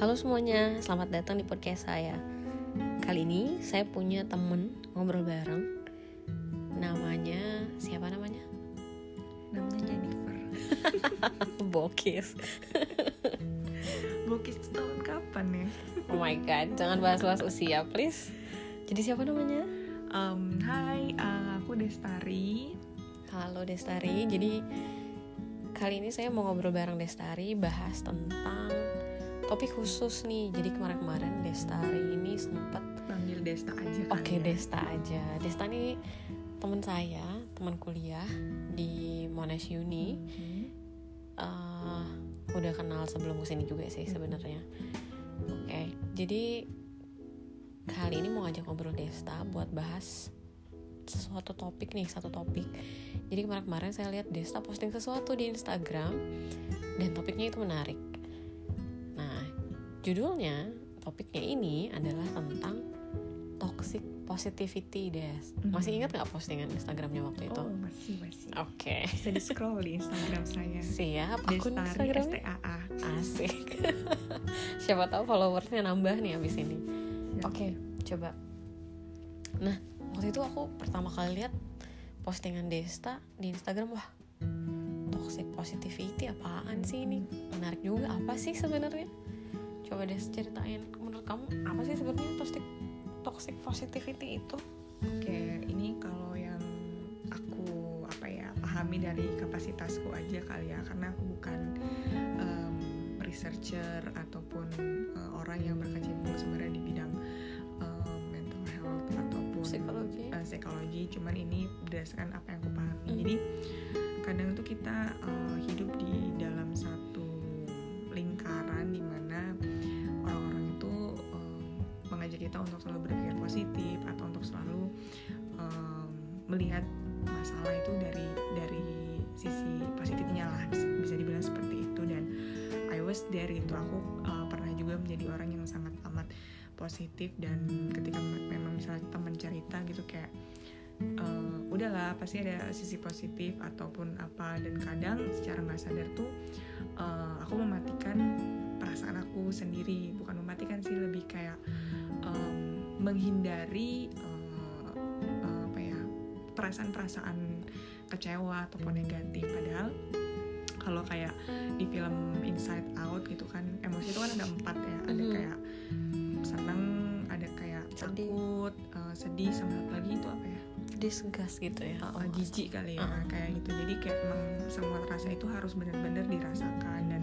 Halo semuanya, selamat datang di podcast saya. Kali ini saya punya temen ngobrol bareng. Namanya siapa namanya? namanya Jennifer Bokis. Bokis itu tahun kapan ya? Oh my god, jangan bahas-bahas usia, please. Jadi siapa namanya? Um, hai, uh, aku Destari Halo Destari. Jadi kali ini saya mau ngobrol bareng Destari bahas tentang topik khusus nih. Jadi kemarin-kemarin Destari ini sempat Panggil Desta aja Oke, ya. Desta aja. Desta ini teman saya, teman kuliah di Monash Uni. Hmm. Eh, udah kenal sebelum ke sini juga sih sebenarnya. Oke, jadi kali ini mau ngajak ngobrol Desta buat bahas sesuatu topik nih, satu topik. Jadi kemarin-kemarin saya lihat Desta posting sesuatu di Instagram dan topiknya itu menarik. Judulnya topiknya ini adalah tentang toxic positivity, Des. Masih ingat nggak postingan Instagramnya waktu itu? Oh masih masih Oke. Bisa di scroll di Instagram saya Siap, akun Instagramnya STAA Asik. Siapa tahu followersnya nambah nih abis ini. Ya. Oke, coba. Nah, waktu itu aku pertama kali lihat postingan Desta di Instagram, wah, toxic positivity apaan sih ini? Menarik juga. Apa sih sebenarnya? Coba Des ceritain menurut kamu apa sih sebenarnya toxic toxic positivity itu? Oke ini kalau yang aku apa ya pahami dari kapasitasku aja kali ya Karena aku bukan um, researcher ataupun uh, orang yang berkecimpung sebenarnya di bidang um, mental health ataupun Psikologi. uh, psikologi cuman ini berdasarkan apa yang aku pahami Hmm. jadi kadang tuh kita uh, hidup di dalam satu lingkaran di kita untuk selalu berpikir positif atau untuk selalu um, melihat masalah itu dari dari sisi positifnya lah bisa, dibilang seperti itu. Dan I was there gitu. Aku uh, pernah juga menjadi orang yang sangat amat positif dan ketika me- memang misalnya teman cerita gitu kayak eh, udahlah pasti ada sisi positif ataupun apa. Dan kadang secara nggak sadar tuh eh, aku mematikan perasaan aku sendiri. Bukan mematikan sih lebih kayak em, menghindari eh, apa ya perasaan-perasaan kecewa ataupun negatif padahal kalau kayak di film Inside Out gitu kan emosi itu kan ada empat ya ada Mhm. kayak senang ada kayak Sedih. takut eh, sedih sama satu lagi itu apa ya Disgust gitu ya. Oh, jijik kali ya Ah. kayak gitu jadi kayak emang semua rasa itu harus benar-benar dirasakan dan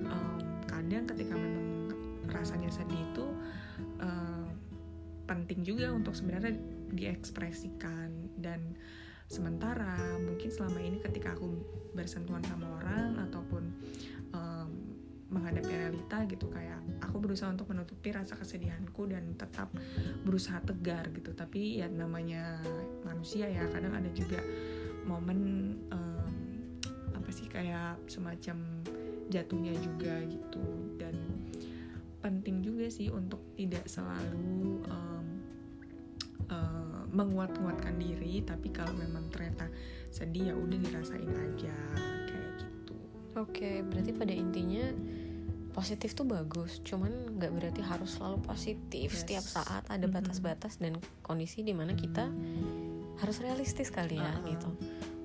em, kadang ketika memang rasanya sedih juga untuk sebenarnya diekspresikan. Dan sementara mungkin selama ini ketika aku bersentuhan sama orang ataupun em, menghadapi realita gitu kayak aku berusaha untuk menutupi rasa kesedihanku dan tetap berusaha tegar gitu. Tapi ya namanya manusia ya kadang ada juga momen em, apa sih kayak semacam jatuhnya juga gitu. Dan penting juga sih untuk tidak selalu em, eh, menguat-nguatkan diri tapi kalau memang ternyata sedih ya udah dirasain aja kayak gitu Oke, berarti pada intinya positif tuh bagus, cuman nggak berarti harus selalu positif Yes. setiap saat. Ada batas-batas dan kondisi di mana kita harus realistis kali ya Uh-uh. gitu.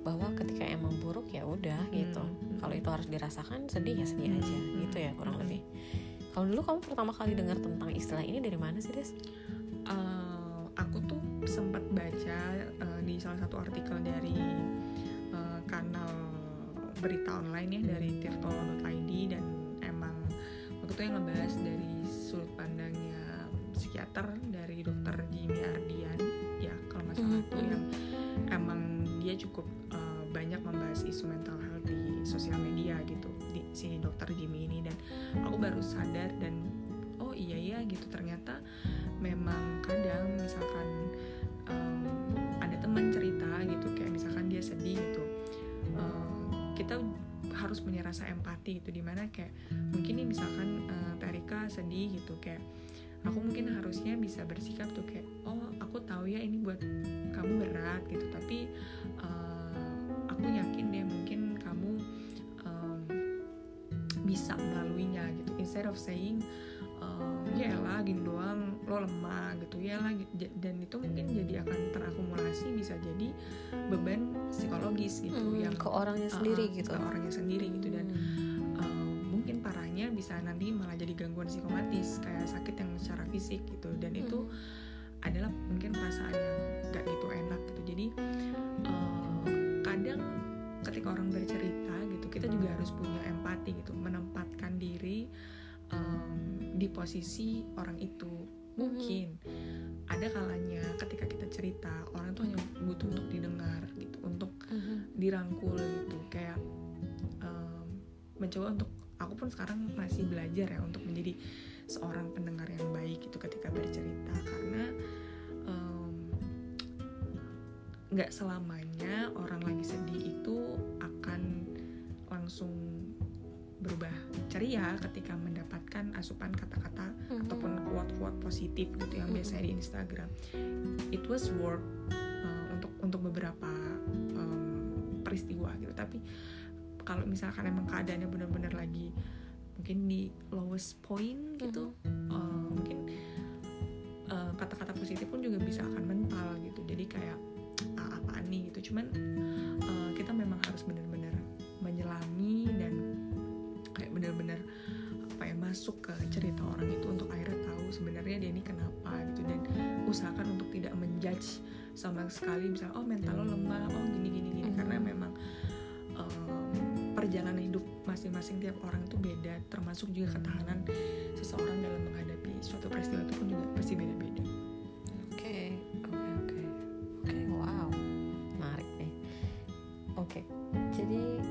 Bahwa ketika emang buruk ya udah gitu. Hmm. Kalau itu harus dirasakan sedih ya sedih aja Hmm. gitu ya kurang lebih. Kalau dulu kamu pertama kali dengar tentang istilah ini dari mana sih Des? Tuh sempat baca eh, di salah satu artikel dari eh, kanal berita online ya dari tirto.id dan emang waktu itu yang ngebahas dari sudut pandangnya psikiater dari dokter Jimmy Ardian. Ya kalau nggak salah tuh mhm. yang emang dia cukup eh, banyak membahas isu mental health di sosial media gitu di si dokter Jimmy ini. Dan aku baru sadar dan oh iya ya gitu. Ternyata memang kadang misalkan teman cerita gitu kayak misalkan dia sedih gitu em, kita harus punya rasa empati gitu di mana kayak mungkin nih misalkan eh, Terika sedih gitu kayak aku mungkin harusnya bisa bersikap tuh kayak oh aku tahu ya ini buat kamu berat gitu. Tapi eh, aku yakin deh mungkin kamu em, bisa melaluinya gitu. Instead of saying salah gini doang lo lemah gitu ya lah J- dan itu mungkin jadi akan terakumulasi bisa jadi beban psikologis gitu Hmm, yang ke orangnya uh, sendiri gitu. ke orangnya sendiri gitu. Dan Hmm. uh, mungkin parahnya bisa nanti malah jadi gangguan psikomatis kayak sakit yang secara fisik gitu. Dan itu Hmm. adalah mungkin perasaan yang gak gitu enak gitu. Jadi uh, kadang ketika orang bercerita gitu kita juga harus punya empati gitu menempatkan diri um, di posisi orang itu mungkin. Ada kalanya ketika kita cerita orang itu hanya butuh untuk didengar gitu untuk Mhm. dirangkul gitu. Kayak um, mencoba untuk aku pun sekarang masih belajar ya untuk menjadi seorang pendengar yang baik gitu ketika bercerita. Karena nggak selamanya orang lagi sedih itu akan langsung ceria ketika mendapatkan asupan kata-kata Mhm. ataupun quote-quote positif gitu yang Mhm. biasanya di Instagram. It was work uh, untuk untuk beberapa um, peristiwa gitu. Tapi kalau misalkan emang keadaannya benar-benar lagi mungkin di lowest point gitu, uh, mungkin uh, kata-kata positif pun juga bisa akan mental gitu. Jadi kayak "Ah, apaan nih gitu. Cuman sebenarnya dia ini kenapa gitu dan usahakan untuk tidak menjudge sama sekali misalnya oh mental lo lemah oh gini gini gini. Mhm. karena memang um, perjalanan hidup masing-masing tiap orang itu beda termasuk juga ketahanan seseorang dalam menghadapi suatu peristiwa itu pun juga pasti beda-beda. Oke, oke, oke, oke, wow, menarik nih. Oke, jadi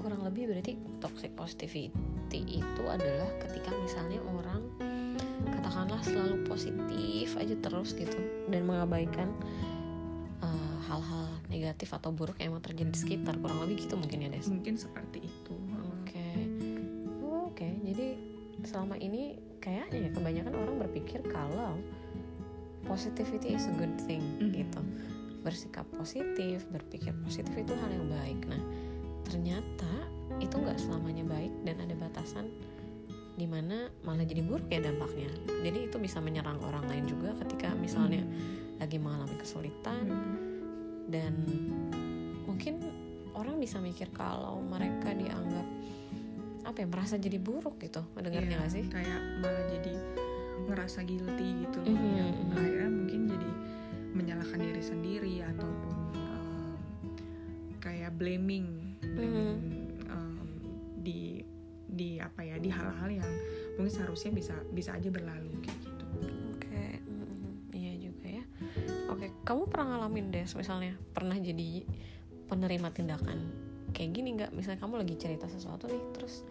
kurang lebih berarti toxic positivity itu adalah ketika misalnya orang katakanlah selalu positif aja terus gitu dan mengabaikan uh, hal-hal negatif atau buruk yang emang terjadi di sekitar kurang lebih gitu mungkin ya Des. mungkin seperti itu Oke, Oh, oke. Jadi selama ini kayaknya ya kebanyakan orang berpikir kalau positivity is a good thing Mhm. gitu. Bersikap positif, berpikir positif itu hal yang baik. Nah, ternyata itu nggak selamanya baik dan ada batasan di mana malah jadi buruk ya dampaknya. Jadi itu bisa menyerang orang lain juga ketika misalnya lagi mengalami kesulitan Hmm. dan mungkin orang bisa mikir kalau mereka dianggap apa ya merasa jadi buruk gitu mendengarnya Iya, nggak sih kayak malah jadi ngerasa guilty gitu loh Mhm, yang mhm. akhirnya mungkin jadi menyalahkan diri sendiri ataupun um, kayak blaming blaming um, di di apa ya di hal-hal yang mungkin seharusnya bisa bisa aja berlalu kayak gitu. Oke mm, iya juga ya. Oke kamu pernah ngalamin deh misalnya pernah jadi penerima tindakan kayak gini nggak? Misalnya kamu lagi cerita sesuatu nih terus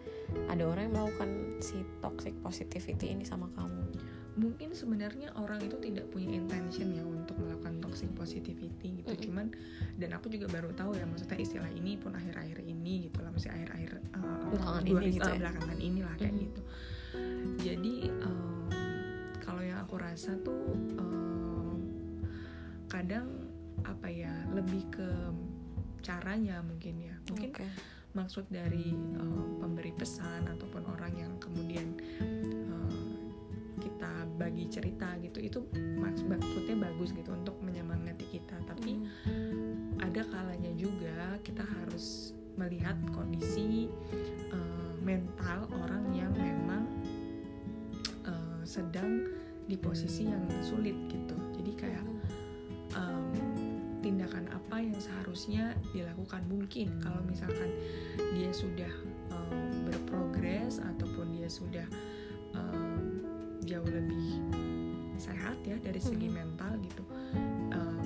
ada orang yang melakukan si toxic positivity ini sama kamu mungkin sebenarnya orang itu tidak punya intention ya untuk melakukan toxic positivity gitu Mm-mm. cuman dan aku juga baru tahu ya maksudnya istilah ini pun akhir-akhir ini gitu lah maksudnya akhir-akhir uh, Belakangan dua- ini gitu uh, ya? belakangan inilah kayak Mm-mm. gitu jadi um, kalau yang aku rasa tuh um, kadang apa ya lebih ke caranya mungkin ya mungkin oke maksud dari uh, pemberi pesan ataupun orang yang kemudian uh, kita bagi cerita gitu itu maks- maksudnya bagus gitu untuk menyemangati kita. Tapi Mm, ada kalanya juga kita harus melihat kondisi uh, mental orang yang memang uh, sedang di posisi yang sulit gitu. Jadi kayak um, tindakan apa yang seharusnya dilakukan mungkin. Kalau misalkan dia sudah um, berprogres ataupun dia sudah um, jauh lebih sehat ya dari segi Mhm. mental gitu um,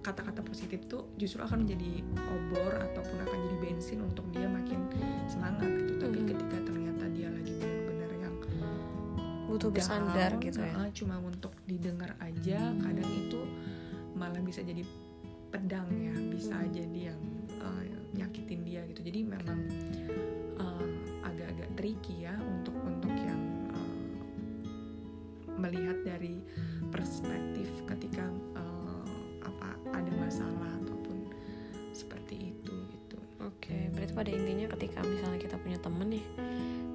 kata-kata positif tuh justru akan menjadi obor ataupun akan jadi bensin untuk dia makin semangat gitu tapi Mhm. ketika ternyata dia lagi benar-benar yang butuh bersandar gitu ya uh, cuma untuk didengar aja kadang itu malah bisa jadi pedang ya bisa Hmm. jadi pada intinya ketika misalnya kita punya temen nih,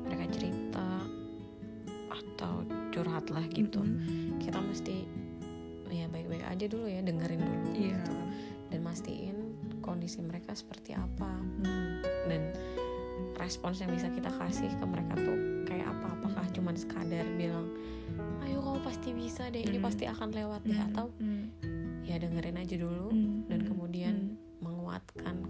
mereka cerita atau lah gitu Mm-mm. kita mesti ya baik-baik aja dulu ya dengerin dulu Iya. gitu. dan mastiin kondisi mereka seperti apa Hmm. dan respons yang bisa kita kasih ke mereka tuh kayak apa apakah cuman sekadar bilang ayo kamu pasti bisa deh ini Hmm. pasti akan lewat deh Hmm. atau Hmm. ya dengerin aja dulu Hmm. dan Hmm. kemudian menguatkan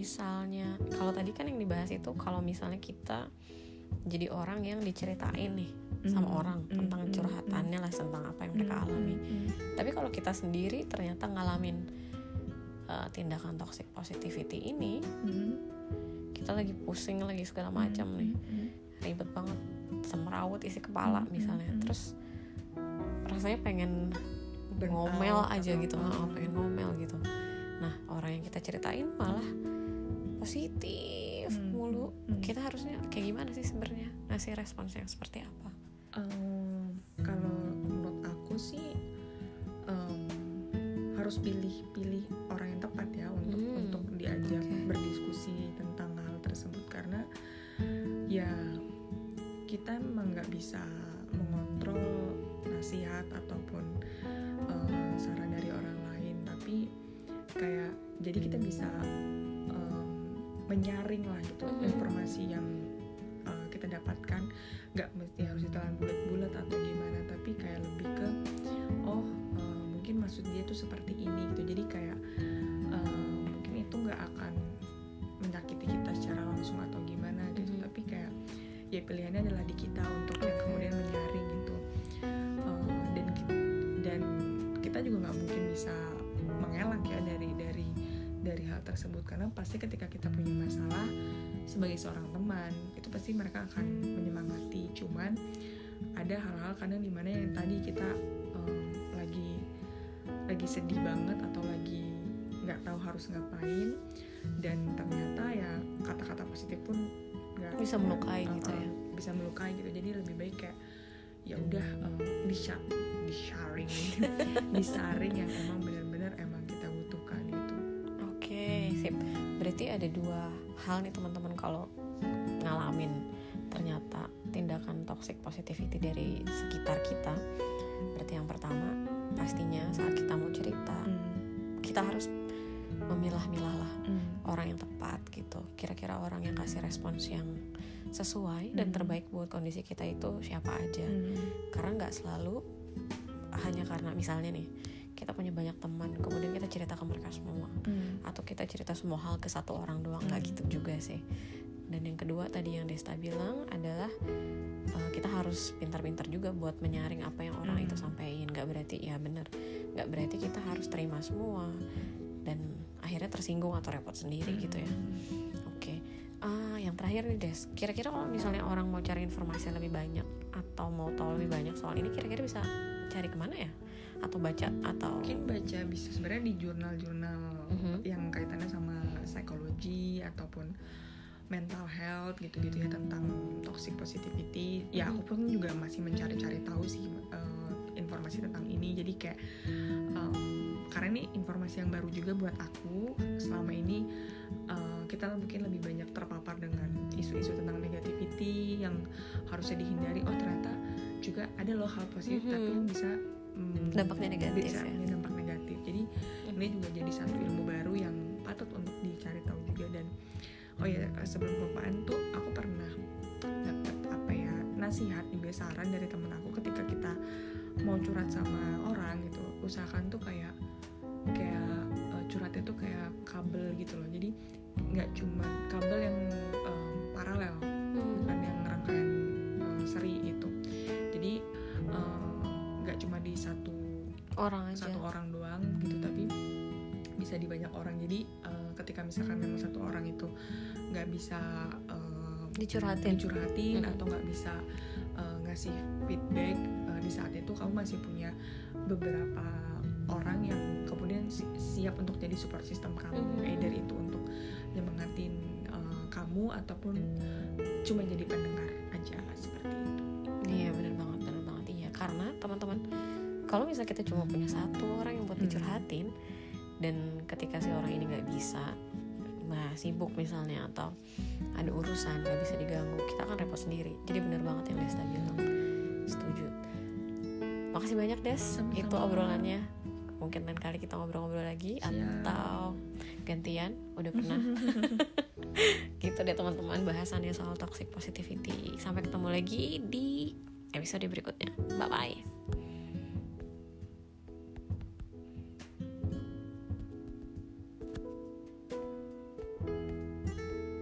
misalnya kalau tadi kan yang dibahas itu kalau misalnya kita jadi orang yang diceritain nih sama Hmm. orang Hmm. tentang Hmm. curhatannya lah tentang apa yang mereka Hmm. alami Hmm. tapi kalau kita sendiri ternyata ngalamin uh, tindakan toxic positivity ini Hmm. kita lagi pusing lagi segala macam Hmm. nih Hmm. ribet banget semrawut isi kepala Hmm, misalnya hmm. terus rasanya pengen Burn ngomel out aja atau gitu oh, pengen ngomel gitu nah orang yang kita ceritain malah positif Hmm, mulu hmm. kita harusnya kayak gimana sih sebenarnya ngasih respons yang seperti apa Em, kalau menurut aku sih em, harus pilih-pilih orang yang tepat ya untuk Hmm, untuk diajak oke. berdiskusi tentang hal tersebut karena ya kita memang nggak bisa mengontrol nasihat ataupun em, saran dari orang lain tapi kayak jadi kita bisa menyaring lah gitu Mhm. informasi yang uh, kita dapatkan nggak mesti harus ditelan bulat-bulat atau gimana tapi kayak lebih ke oh uh, mungkin maksud dia tuh seperti ini gitu jadi kayak uh, mungkin itu nggak akan menyakiti kita secara langsung atau gimana gitu Mhm. tapi kayak ya pilihannya adalah di kita untuk tersebut. Karena pasti ketika kita punya masalah sebagai seorang teman itu pasti mereka akan menyemangati. Cuman ada hal-hal kadang di mana yang tadi kita em, lagi lagi sedih banget atau lagi nggak tahu harus ngapain dan ternyata ya kata-kata positif pun nggak bisa melukai uh, gitu ya. bisa melukai gitu. Jadi lebih baik kayak ya udah uh, di di sharing disaring yang emang benar-benar ada dua hal nih teman-teman kalau ngalamin ternyata tindakan toxic positivity dari sekitar kita berarti yang pertama pastinya saat kita mau cerita kita harus memilah-milah lah Hmm. orang yang tepat gitu kira-kira orang yang kasih respons yang sesuai dan Hmm. terbaik buat kondisi kita itu siapa aja Hmm. karena nggak selalu hanya karena misalnya nih kita punya banyak teman kemudian kita cerita ke mereka semua. Hmm. atau kita cerita semua hal ke satu orang doang nggak Hmm. gitu juga sih. Dan yang kedua tadi yang Desta bilang adalah uh, kita harus pintar-pintar juga buat menyaring apa yang orang Hmm. itu sampaikan. Nggak berarti ya bener nggak berarti kita harus terima semua. Dan akhirnya tersinggung atau repot sendiri gitu ya. Oke. Ah, yang terakhir nih Des. Kira-kira kalau misalnya orang mau cari informasi lebih banyak atau mau tahu lebih banyak soal ini kira-kira bisa cari ke mana ya atau baca atau mungkin baca bisa sebenarnya di jurnal-jurnal Mhm. yang kaitannya sama psikologi ataupun mental health gitu-gitu ya tentang toxic positivity ya Mhm. aku pun juga masih mencari-cari tahu sih eh, informasi tentang ini jadi kayak em, karena ini informasi yang baru juga buat aku selama ini eh, kita mungkin lebih banyak terpapar dengan isu-isu tentang negativity yang harusnya dihindari oh ternyata juga ada loh hal positif Mhm. tapi yang bisa mm, Dampaknya negatif bisa ya. punya dampak negatif. Jadi ini juga jadi satu ilmu baru yang patut untuk dicari tahu juga. Dan oh ya sebelum kelupaan tuh aku pernah dapat apa ya nasihat juga saran dari temen aku ketika kita mau curhat sama orang gitu. Usahakan tuh kayak kayak eh, curhatnya tuh kayak kabel gitu loh. Jadi nggak cuma kabel yang em, paralel orang aja. Satu orang doang gitu tapi bisa di banyak orang. Jadi eh, ketika misalkan memang satu orang itu nggak bisa eh, dicurhatin. dicurhatin Mhm. atau nggak bisa eh, ngasih feedback eh, di saat itu kamu masih punya beberapa orang yang kemudian si- siap untuk jadi support system kamu. Mhm. either itu untuk nyemangatin eh, kamu ataupun cuma jadi pendengar aja seperti itu. Iya bener banget bener banget. Iya karena teman-teman kalau misalnya kita cuma punya satu orang yang buat Hmm. dicurhatin dan ketika si orang ini nggak bisa bah sibuk misalnya atau ada urusan nggak bisa diganggu kita akan repot sendiri. Jadi benar banget yang Desta bilang. Setuju. Makasih banyak Des. Sama-sama. itu obrolannya. Mungkin lain kali kita ngobrol-ngobrol lagi Siap. atau gantian. Udah pernah. Gitu deh teman-teman bahasannya soal toxic positivity. Sampai ketemu lagi di episode berikutnya. Bye bye